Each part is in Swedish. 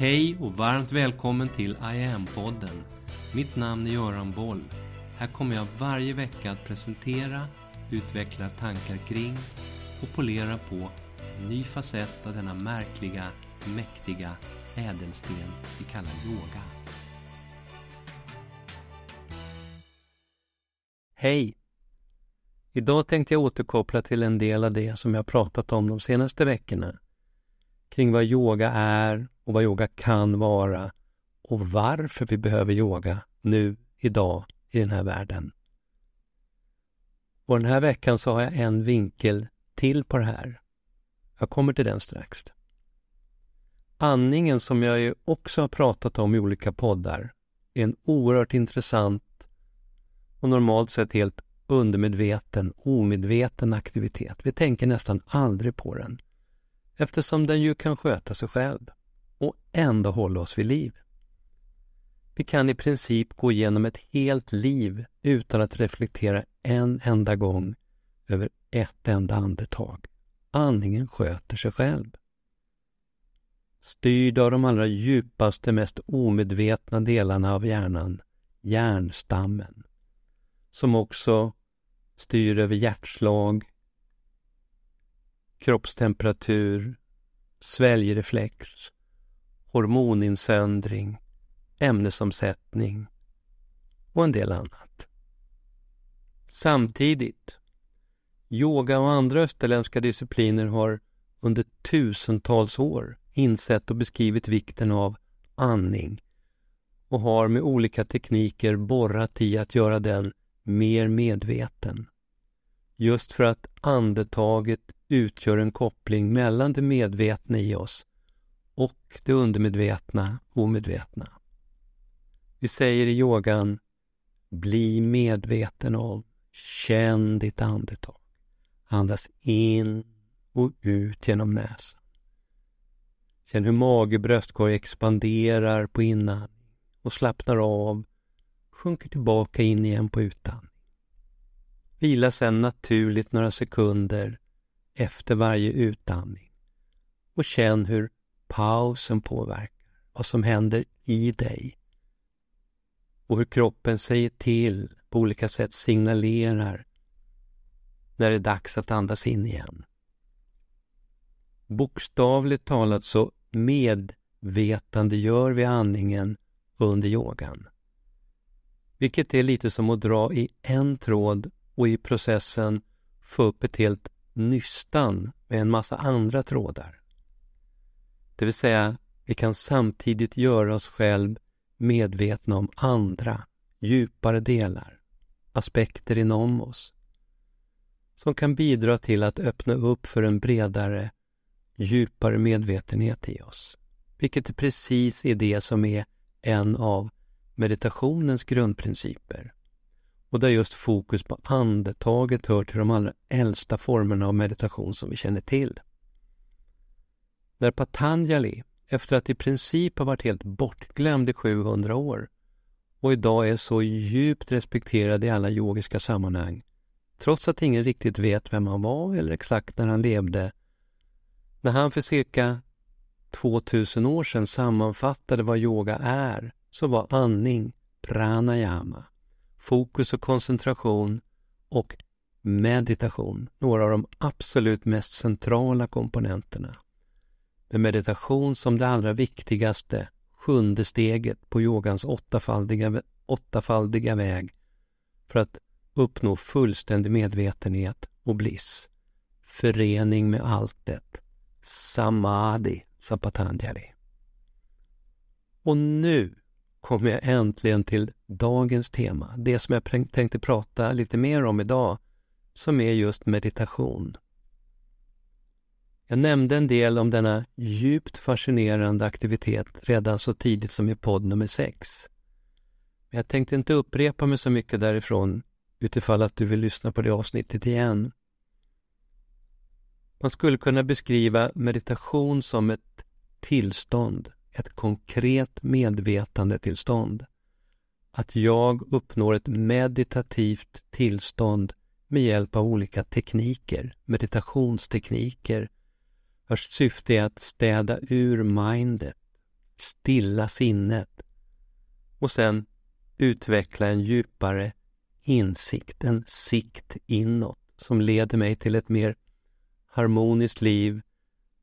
Hej och varmt välkommen till I am-podden. Mitt namn är Göran Boll. Här kommer jag varje vecka att presentera, utveckla tankar kring och polera på en ny facett av denna märkliga, mäktiga ädelsten vi kallar yoga. Hej! Idag tänkte jag återkoppla till en del av det som jag pratat om de senaste veckorna. Kring vad yoga är och vad yoga kan vara och varför vi behöver yoga nu, idag, i den här världen. Och den här veckan så har jag en vinkel till på det här. Jag kommer till den strax. Andningen som jag ju också har pratat om i olika poddar är en oerhört intressant och normalt sett helt undermedveten, omedveten aktivitet. Vi tänker nästan aldrig på den eftersom den ju kan sköta sig själv och ändå hålla oss vid liv. Vi kan i princip gå igenom ett helt liv utan att reflektera en enda gång över ett enda andetag. Andningen sköter sig själv. Styrd av de allra djupaste, mest omedvetna delarna av hjärnan, hjärnstammen, som också styr över hjärtslag, kroppstemperatur, sväljreflex, hormoninsöndring, ämnesomsättning och en del annat. Samtidigt, yoga och andra österländska discipliner har under tusentals år insett och beskrivit vikten av andning och har med olika tekniker borrat i att göra den mer medveten. Just för att andetaget utgör en koppling mellan det medvetna i oss och det undermedvetna, omedvetna. Vi säger i yogan Bli medveten om, känn ditt andetag. Andas in och ut genom näsan. Känn hur mage och bröstkorg expanderar på innan och slappnar av, sjunker tillbaka in igen på utan. Vila sedan naturligt några sekunder efter varje utandning och känn hur pausen påverkar vad som händer i dig och hur kroppen säger till, på olika sätt signalerar när det är dags att andas in igen. Bokstavligt talat så medvetandegör vi andningen under yogan. Vilket är lite som att dra i en tråd och i processen få upp ett helt nystan med en massa andra trådar. Det vill säga, vi kan samtidigt göra oss själv medvetna om andra, djupare delar, aspekter inom oss som kan bidra till att öppna upp för en bredare, djupare medvetenhet i oss. Vilket är precis är det som är en av meditationens grundprinciper och där just fokus på andetaget hör till de allra äldsta formerna av meditation som vi känner till. När Patanjali, efter att i princip ha varit helt bortglömd i 700 år och idag är så djupt respekterad i alla yogiska sammanhang, trots att ingen riktigt vet vem han var eller exakt när han levde, när han för cirka 2000 år sedan sammanfattade vad yoga är, så var andning pranayama fokus och koncentration och meditation, några av de absolut mest centrala komponenterna. Med meditation som det allra viktigaste, sjunde steget på yogans åttafaldiga, åttafaldiga väg för att uppnå fullständig medvetenhet och bliss. Förening med alltet. Samadhi, sa Patanjali. Och nu kommer jag äntligen till dagens tema, det som jag tänkte prata lite mer om idag, som är just meditation. Jag nämnde en del om denna djupt fascinerande aktivitet redan så tidigt som i podd nummer 6. Men jag tänkte inte upprepa mig så mycket därifrån utifall att du vill lyssna på det avsnittet igen. Man skulle kunna beskriva meditation som ett tillstånd ett konkret medvetandetillstånd. Att jag uppnår ett meditativt tillstånd med hjälp av olika tekniker, meditationstekniker, vars syfte är att städa ur mindet, stilla sinnet och sen utveckla en djupare insikt, en sikt inåt som leder mig till ett mer harmoniskt liv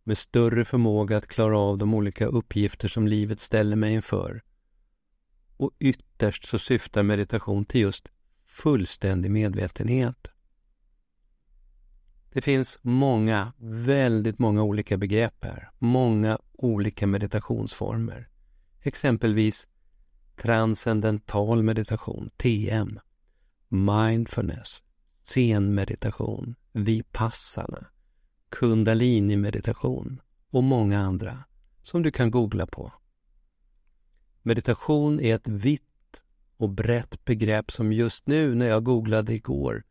med större förmåga att klara av de olika uppgifter som livet ställer mig inför. Och ytterst så syftar meditation till just fullständig medvetenhet. Det finns många, väldigt många olika begrepp här. Många olika meditationsformer. Exempelvis transcendental meditation, TM, mindfulness, zen-meditation, vipassana, kundalini-meditation och många andra som du kan googla på. Meditation är ett vitt och brett begrepp som just nu när jag googlade igår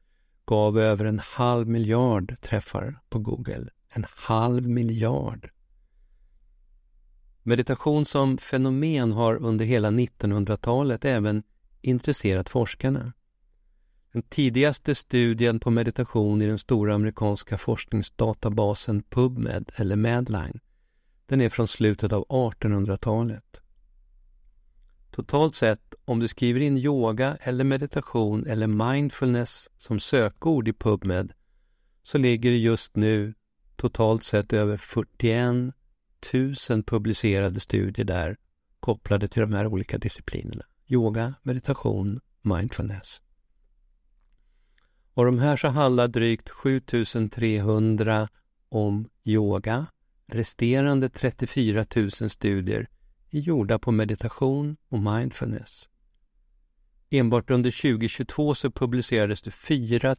gav över en halv miljard träffar på Google. En halv miljard! Meditation som fenomen har under hela 1900-talet även intresserat forskarna. Den tidigaste studien på meditation i den stora amerikanska forskningsdatabasen PubMed, eller Medline, den är från slutet av 1800-talet. Totalt sett, om du skriver in yoga eller meditation eller mindfulness som sökord i PubMed så ligger det just nu totalt sett över 41 000 publicerade studier där kopplade till de här olika disciplinerna. Yoga, meditation, mindfulness. Och de här så handlar drygt 7300 om yoga. Resterande 34 000 studier är gjorda på meditation och mindfulness. Enbart under 2022 så publicerades det 4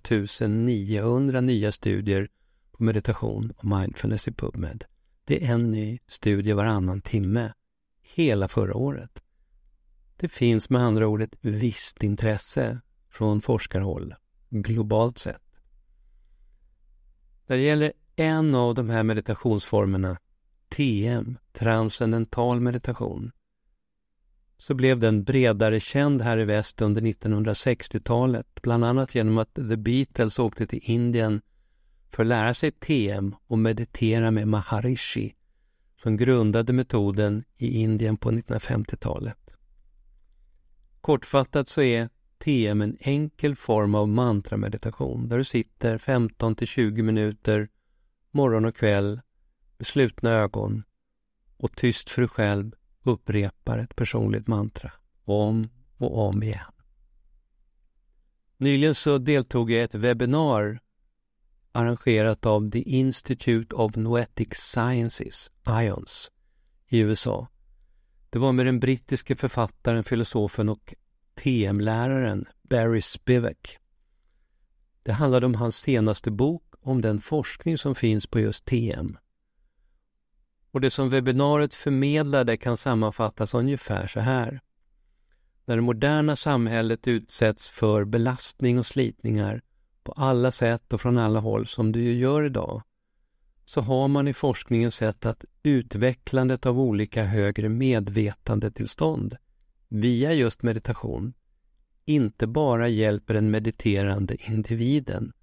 900 nya studier på meditation och mindfulness i PubMed. Det är en ny studie varannan timme, hela förra året. Det finns med andra ord ett visst intresse från forskarhåll, globalt sett. När det gäller en av de här meditationsformerna, TM, transcendental meditation, så blev den bredare känd här i väst under 1960-talet, bland annat genom att The Beatles åkte till Indien för att lära sig TM och meditera med Maharishi som grundade metoden i Indien på 1950-talet. Kortfattat så är TM en enkel form av mantrameditation där du sitter 15 till 20 minuter morgon och kväll med slutna ögon och tyst för dig själv upprepar ett personligt mantra om och om igen. Nyligen så deltog jag i ett webbinar arrangerat av The Institute of Noetic Sciences, IONS, i USA. Det var med den brittiske författaren, filosofen och TM-läraren Barry Spivak. Det handlade om hans senaste bok om den forskning som finns på just TM. Och det som webbinariet förmedlade kan sammanfattas ungefär så här. När det moderna samhället utsätts för belastning och slitningar på alla sätt och från alla håll som det ju gör idag, så har man i forskningen sett att utvecklandet av olika högre medvetandetillstånd via just meditation inte bara hjälper den mediterande individen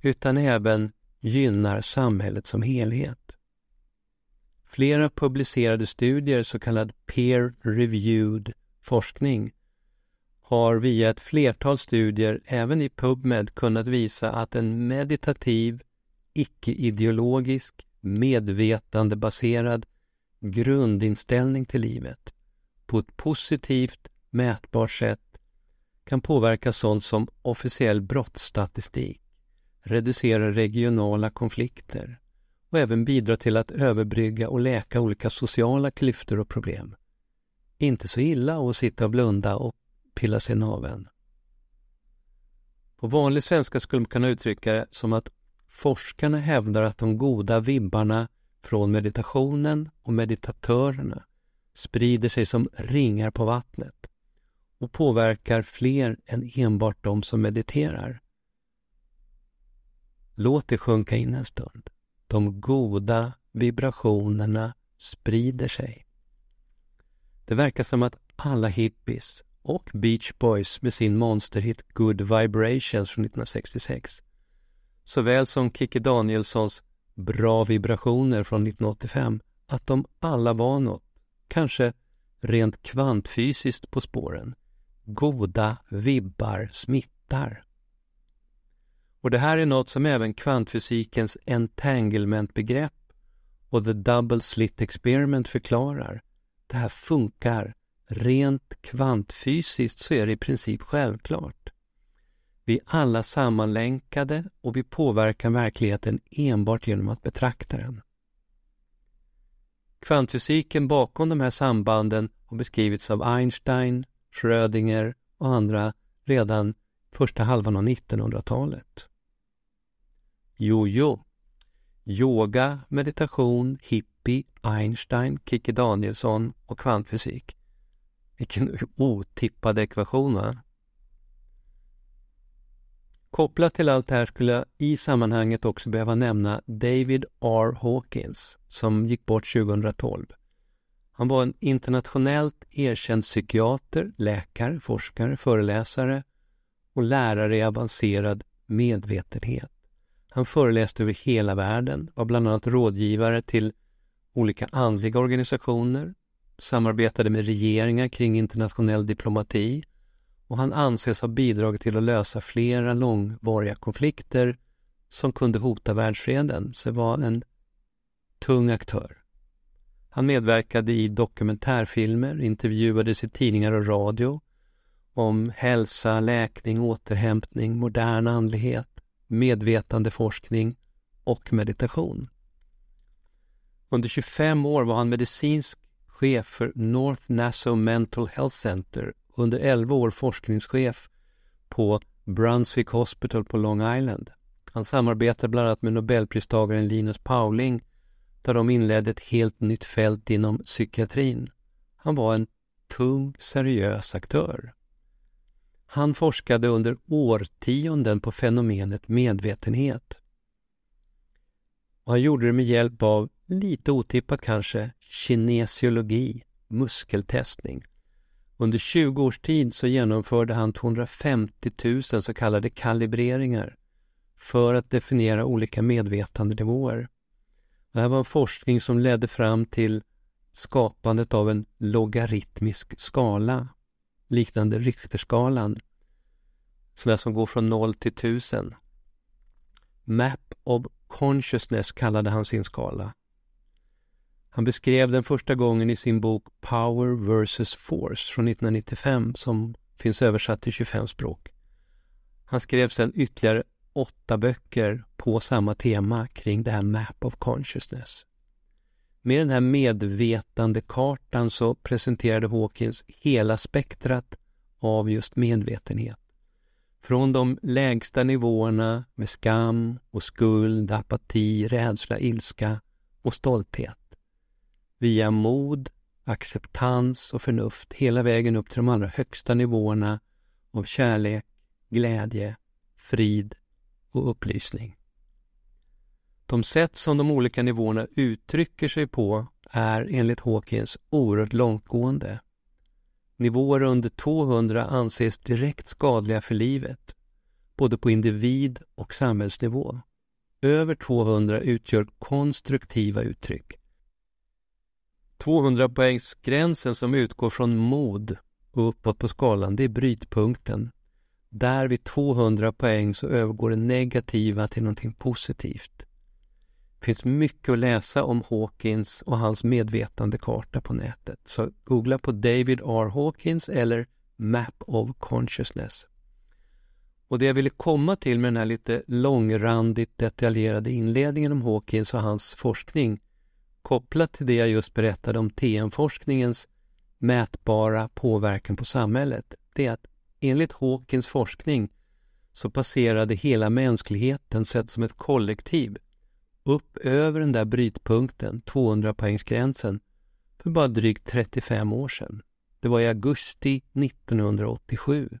utan även gynnar samhället som helhet. Flera publicerade studier, så kallad peer-reviewed forskning, har via ett flertal studier, även i PubMed, kunnat visa att en meditativ, icke-ideologisk, medvetandebaserad grundinställning till livet på ett positivt, mätbart sätt kan påverka sånt som officiell brottsstatistik, reducera regionala konflikter och även bidra till att överbrygga och läka olika sociala klyftor och problem. Inte så illa att sitta och blunda och pilla sig naveln. På vanlig svenska skulle man kunna uttrycka det som att forskarna hävdar att de goda vibbarna från meditationen och meditatörerna sprider sig som ringar på vattnet och påverkar fler än enbart de som mediterar. Låt det sjunka in en stund. De goda vibrationerna sprider sig. Det verkar som att alla hippies och Beach Boys med sin monsterhit Good Vibrations från 1966 såväl som Kikki Danielssons Bra vibrationer från 1985 att de alla var något kanske rent kvantfysiskt på spåren. Goda vibbar smittar. Och det här är något som även kvantfysikens entanglement-begrepp och the double slit experiment förklarar. Det här funkar. Rent kvantfysiskt så är det i princip självklart. Vi är alla sammanlänkade och vi påverkar verkligheten enbart genom att betrakta den. Kvantfysiken bakom de här sambanden har beskrivits av Einstein, Schrödinger och andra redan första halvan av 1900-talet. Jo, jo. Yoga, meditation, hippie, Einstein, Kikki Danielsson och kvantfysik. Vilken otippad ekvation, va? Kopplat till allt det här skulle jag i sammanhanget också behöva nämna David R. Hawkins som gick bort 2012. Han var en internationellt erkänd psykiater, läkare, forskare, föreläsare och lärare i avancerad medvetenhet. Han föreläste över hela världen, var bland annat rådgivare till olika andliga organisationer, samarbetade med regeringar kring internationell diplomati och han anses ha bidragit till att lösa flera långvariga konflikter som kunde hota världsfreden, så var en tung aktör. Han medverkade i dokumentärfilmer, intervjuades i tidningar och radio om hälsa, läkning, återhämtning, modern andlighet, medvetandeforskning och meditation. Under 25 år var han medicinsk chef för North Nassau Mental Health Center under 11 år forskningschef på Brunswick Hospital på Long Island. Han samarbetade bland annat med nobelpristagaren Linus Pauling där de inledde ett helt nytt fält inom psykiatrin. Han var en tung, seriös aktör. Han forskade under årtionden på fenomenet medvetenhet. Och han gjorde det med hjälp av, lite otippat kanske, kinesiologi, muskeltestning. Under 20 års tid så genomförde han 250 000 så kallade kalibreringar för att definiera olika medvetandenivåer. Det här var en forskning som ledde fram till skapandet av en logaritmisk skala liknande Richterskalan. Sådär som går från 0 till 1000. Map of Consciousness kallade han sin skala. Han beskrev den första gången i sin bok Power vs. Force från 1995 som finns översatt till 25 språk. Han skrev sedan ytterligare åtta böcker på samma tema kring det här Map of Consciousness. Med den här medvetandekartan så presenterade Hawkins hela spektrat av just medvetenhet. Från de lägsta nivåerna med skam och skuld, apati, rädsla, ilska och stolthet via mod, acceptans och förnuft hela vägen upp till de allra högsta nivåerna av kärlek, glädje, frid och upplysning. De sätt som de olika nivåerna uttrycker sig på är enligt Hawkins oerhört långtgående. Nivåer under 200 anses direkt skadliga för livet, både på individ och samhällsnivå. Över 200 utgör konstruktiva uttryck 200-poängsgränsen som utgår från mod och uppåt på skalan, det är brytpunkten. Där vid 200 poäng så övergår det negativa till någonting positivt. Det finns mycket att läsa om Hawkins och hans medvetandekarta på nätet. Så googla på David R. Hawkins eller Map of Consciousness. Och det jag ville komma till med den här lite långrandigt detaljerade inledningen om Hawkins och hans forskning kopplat till det jag just berättade om TM-forskningens mätbara påverkan på samhället, det är att enligt Hawkins forskning så passerade hela mänskligheten sett som ett kollektiv upp över den där brytpunkten, 200-poängsgränsen, för bara drygt 35 år sedan. Det var i augusti 1987.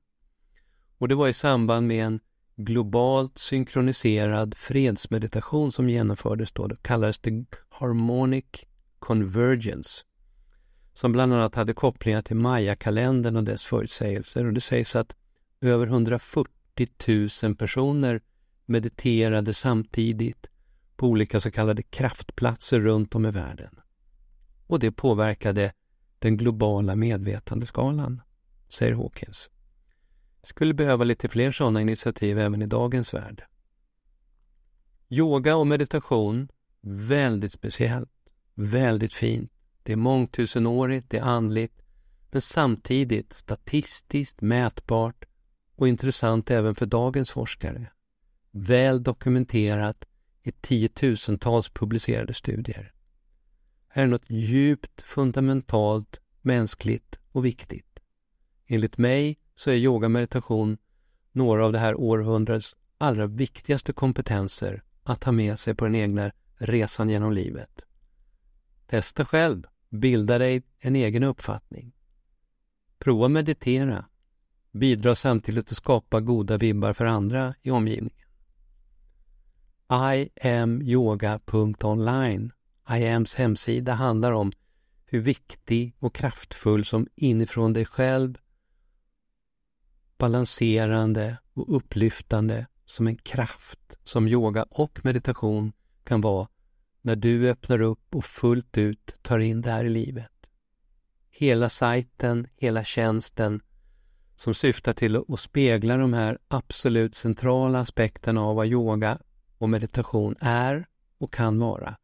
Och det var i samband med en globalt synkroniserad fredsmeditation som genomfördes då. Det kallades det Harmonic Convergence som bland annat hade kopplingar till Maya-kalendern och dess förutsägelser. Och det sägs att över 140 000 personer mediterade samtidigt på olika så kallade kraftplatser runt om i världen. Och det påverkade den globala medvetandeskalan, säger Hawkins. Skulle behöva lite fler sådana initiativ även i dagens värld. Yoga och meditation, väldigt speciellt, väldigt fint. Det är mångtusenårigt, det är andligt, men samtidigt statistiskt mätbart och intressant även för dagens forskare. Väl dokumenterat i tiotusentals publicerade studier. Här är något djupt fundamentalt, mänskligt och viktigt. Enligt mig så är yoga meditation några av det här århundradets allra viktigaste kompetenser att ha med sig på den egna resan genom livet. Testa själv, bilda dig en egen uppfattning. Prova meditera. Bidra samtidigt till att skapa goda vibbar för andra i omgivningen iamyoga.online IAMs hemsida handlar om hur viktig och kraftfull som inifrån dig själv balanserande och upplyftande som en kraft som yoga och meditation kan vara när du öppnar upp och fullt ut tar in det här i livet. Hela sajten, hela tjänsten som syftar till att spegla de här absolut centrala aspekterna av vad yoga och meditation är och kan vara.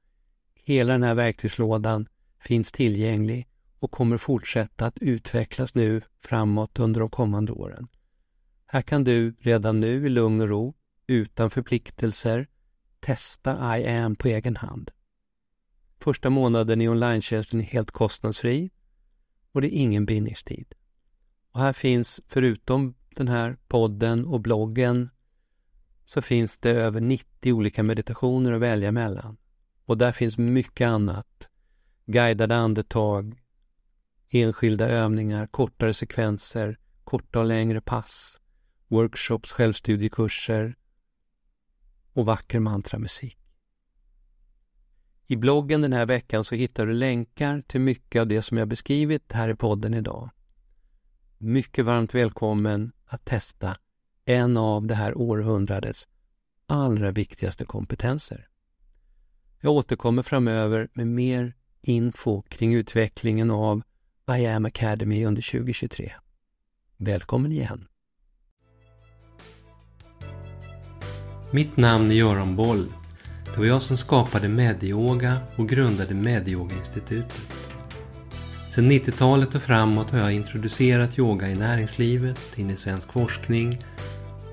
Hela den här verktygslådan finns tillgänglig och kommer fortsätta att utvecklas nu framåt under de kommande åren. Här kan du redan nu i lugn och ro, utan förpliktelser, testa I am på egen hand. Första månaden i online är helt kostnadsfri och det är ingen bindningstid. Och här finns, förutom den här podden och bloggen, så finns det över 90 olika meditationer att välja mellan. Och där finns mycket annat. Guidade andetag, enskilda övningar, kortare sekvenser, korta och längre pass, workshops, självstudiekurser och vacker mantramusik. I bloggen den här veckan så hittar du länkar till mycket av det som jag beskrivit här i podden idag. Mycket varmt välkommen att testa en av det här århundradets allra viktigaste kompetenser. Jag återkommer framöver med mer info kring utvecklingen av I am Academy under 2023. Välkommen igen! Mitt namn är Göran Boll. Det var jag som skapade Medyoga och grundade Medyoga-institutet. Sedan 90-talet och framåt har jag introducerat yoga i näringslivet, in i svensk forskning